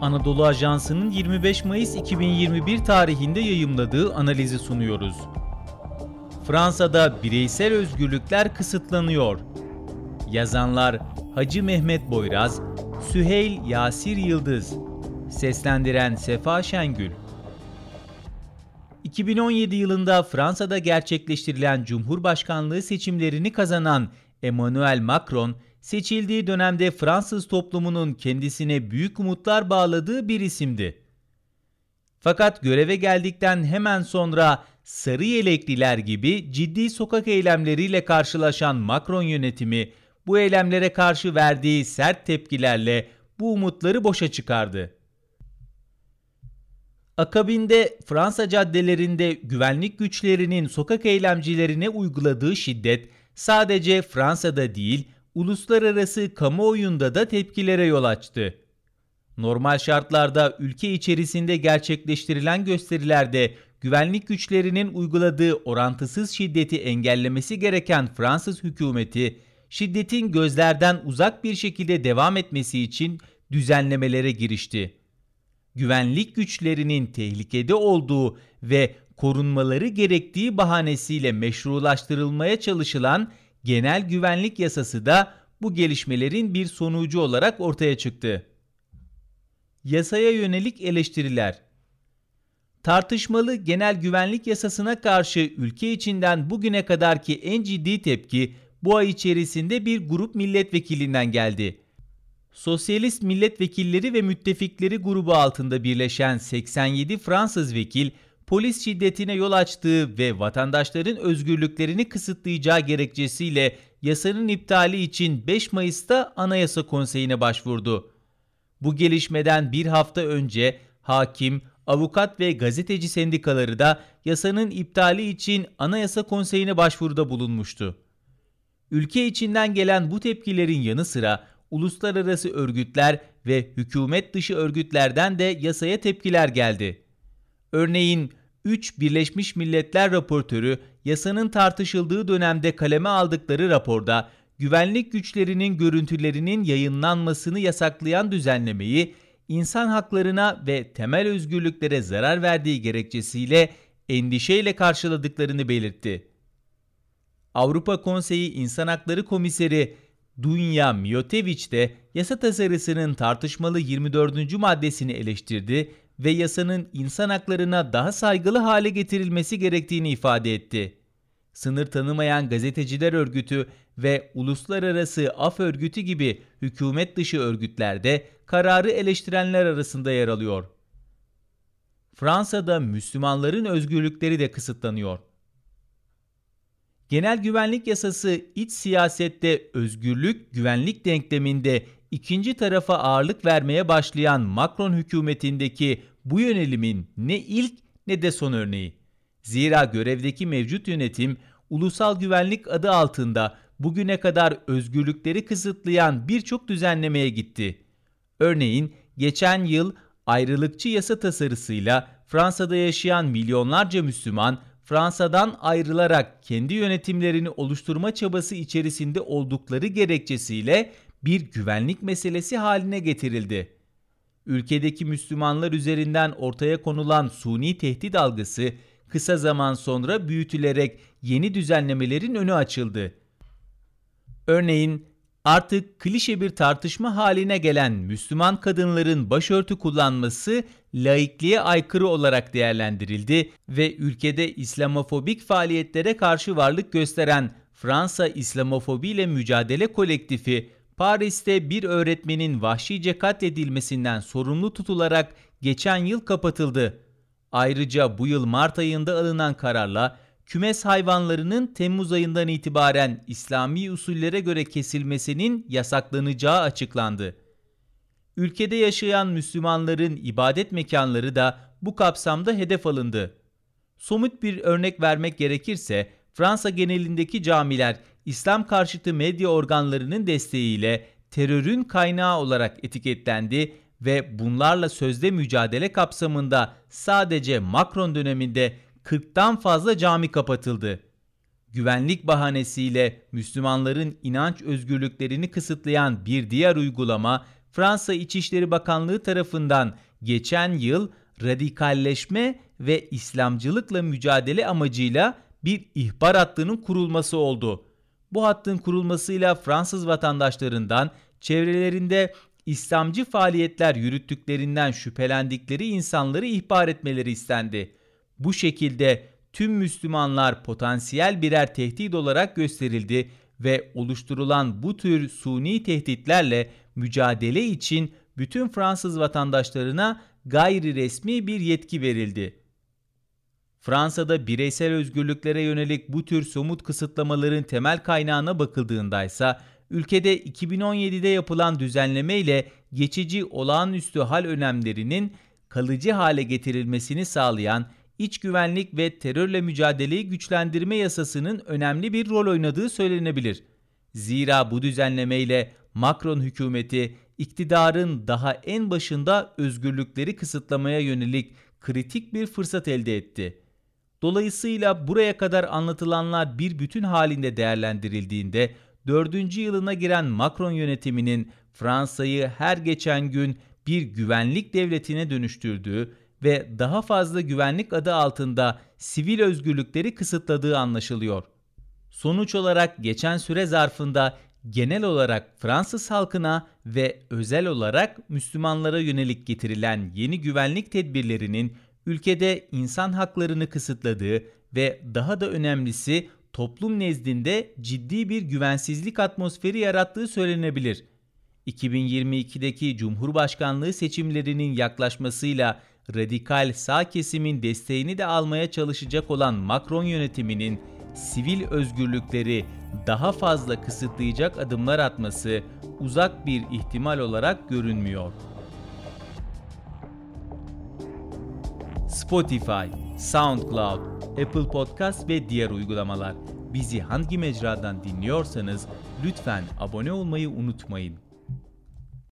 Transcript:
Anadolu Ajansı'nın 25 Mayıs 2021 tarihinde yayımladığı analizi sunuyoruz. Fransa'da bireysel özgürlükler kısıtlanıyor. Yazanlar Hacı Mehmet Boyraz, Süheyl Yasir Yıldız, seslendiren Sefa Şengül. 2017 yılında Fransa'da gerçekleştirilen Cumhurbaşkanlığı seçimlerini kazanan Emmanuel Macron, seçildiği dönemde Fransız toplumunun kendisine büyük umutlar bağladığı bir isimdi. Fakat göreve geldikten hemen sonra sarı yelekliler gibi ciddi sokak eylemleriyle karşılaşan Macron yönetimi bu eylemlere karşı verdiği sert tepkilerle bu umutları boşa çıkardı. Akabinde Fransa caddelerinde güvenlik güçlerinin sokak eylemcilerine uyguladığı şiddet sadece Fransa'da değil, uluslararası kamuoyunda da tepkilere yol açtı. Normal şartlarda ülke içerisinde gerçekleştirilen gösterilerde güvenlik güçlerinin uyguladığı orantısız şiddeti engellemesi gereken Fransız hükümeti, şiddetin gözlerden uzak bir şekilde devam etmesi için düzenlemelere girişti. Güvenlik güçlerinin tehlikede olduğu ve korunmaları gerektiği bahanesiyle meşrulaştırılmaya çalışılan Genel Güvenlik Yasası da bu gelişmelerin bir sonucu olarak ortaya çıktı. Yasaya yönelik eleştiriler Tartışmalı Genel Güvenlik Yasasına karşı ülke içinden bugüne kadarki en ciddi tepki bu ay içerisinde bir grup milletvekilinden geldi. Sosyalist milletvekilleri ve müttefikleri grubu altında birleşen 87 Fransız vekil, polis şiddetine yol açtığı ve vatandaşların özgürlüklerini kısıtlayacağı gerekçesiyle yasanın iptali için 5 Mayıs'ta Anayasa Konseyi'ne başvurdu. Bu gelişmeden bir hafta önce hakim, avukat ve gazeteci sendikaları da yasanın iptali için Anayasa Konseyi'ne başvuruda bulunmuştu. Ülke içinden gelen bu tepkilerin yanı sıra uluslararası örgütler ve hükümet dışı örgütlerden de yasaya tepkiler geldi. Örneğin 3 Birleşmiş Milletler raportörü yasanın tartışıldığı dönemde kaleme aldıkları raporda güvenlik güçlerinin görüntülerinin yayınlanmasını yasaklayan düzenlemeyi insan haklarına ve temel özgürlüklere zarar verdiği gerekçesiyle endişeyle karşıladıklarını belirtti. Avrupa Konseyi İnsan Hakları Komiseri Dunya Miyoteviç de yasa tasarısının tartışmalı 24. maddesini eleştirdi ve yasanın insan haklarına daha saygılı hale getirilmesi gerektiğini ifade etti. Sınır tanımayan gazeteciler örgütü ve uluslararası af örgütü gibi hükümet dışı örgütlerde kararı eleştirenler arasında yer alıyor. Fransa'da Müslümanların özgürlükleri de kısıtlanıyor. Genel güvenlik yasası iç siyasette özgürlük güvenlik denkleminde ikinci tarafa ağırlık vermeye başlayan Macron hükümetindeki bu yönelimin ne ilk ne de son örneği. Zira görevdeki mevcut yönetim ulusal güvenlik adı altında bugüne kadar özgürlükleri kısıtlayan birçok düzenlemeye gitti. Örneğin geçen yıl ayrılıkçı yasa tasarısıyla Fransa'da yaşayan milyonlarca Müslüman Fransa'dan ayrılarak kendi yönetimlerini oluşturma çabası içerisinde oldukları gerekçesiyle bir güvenlik meselesi haline getirildi. Ülkedeki Müslümanlar üzerinden ortaya konulan suni tehdit algısı kısa zaman sonra büyütülerek yeni düzenlemelerin önü açıldı. Örneğin artık klişe bir tartışma haline gelen Müslüman kadınların başörtü kullanması laikliğe aykırı olarak değerlendirildi ve ülkede İslamofobik faaliyetlere karşı varlık gösteren Fransa İslamofobi ile Mücadele Kolektifi, Paris'te bir öğretmenin vahşice katledilmesinden sorumlu tutularak geçen yıl kapatıldı. Ayrıca bu yıl Mart ayında alınan kararla kümes hayvanlarının Temmuz ayından itibaren İslami usullere göre kesilmesinin yasaklanacağı açıklandı. Ülkede yaşayan Müslümanların ibadet mekanları da bu kapsamda hedef alındı. Somut bir örnek vermek gerekirse Fransa genelindeki camiler İslam karşıtı medya organlarının desteğiyle terörün kaynağı olarak etiketlendi ve bunlarla sözde mücadele kapsamında sadece Macron döneminde 40'tan fazla cami kapatıldı. Güvenlik bahanesiyle Müslümanların inanç özgürlüklerini kısıtlayan bir diğer uygulama Fransa İçişleri Bakanlığı tarafından geçen yıl radikalleşme ve İslamcılıkla mücadele amacıyla bir ihbar hattının kurulması oldu. Bu hattın kurulmasıyla Fransız vatandaşlarından çevrelerinde İslamcı faaliyetler yürüttüklerinden şüphelendikleri insanları ihbar etmeleri istendi. Bu şekilde tüm Müslümanlar potansiyel birer tehdit olarak gösterildi ve oluşturulan bu tür suni tehditlerle mücadele için bütün Fransız vatandaşlarına gayri resmi bir yetki verildi. Fransa'da bireysel özgürlüklere yönelik bu tür somut kısıtlamaların temel kaynağına bakıldığında ise ülkede 2017'de yapılan düzenleme ile geçici olağanüstü hal önemlerinin kalıcı hale getirilmesini sağlayan iç güvenlik ve terörle mücadeleyi güçlendirme yasasının önemli bir rol oynadığı söylenebilir. Zira bu düzenleme ile Macron hükümeti iktidarın daha en başında özgürlükleri kısıtlamaya yönelik kritik bir fırsat elde etti. Dolayısıyla buraya kadar anlatılanlar bir bütün halinde değerlendirildiğinde 4. yılına giren Macron yönetiminin Fransa'yı her geçen gün bir güvenlik devletine dönüştürdüğü ve daha fazla güvenlik adı altında sivil özgürlükleri kısıtladığı anlaşılıyor. Sonuç olarak geçen süre zarfında genel olarak Fransız halkına ve özel olarak Müslümanlara yönelik getirilen yeni güvenlik tedbirlerinin ülkede insan haklarını kısıtladığı ve daha da önemlisi toplum nezdinde ciddi bir güvensizlik atmosferi yarattığı söylenebilir. 2022'deki Cumhurbaşkanlığı seçimlerinin yaklaşmasıyla radikal sağ kesimin desteğini de almaya çalışacak olan Macron yönetiminin sivil özgürlükleri daha fazla kısıtlayacak adımlar atması uzak bir ihtimal olarak görünmüyor. Spotify, SoundCloud, Apple Podcast ve diğer uygulamalar. Bizi hangi mecradan dinliyorsanız lütfen abone olmayı unutmayın.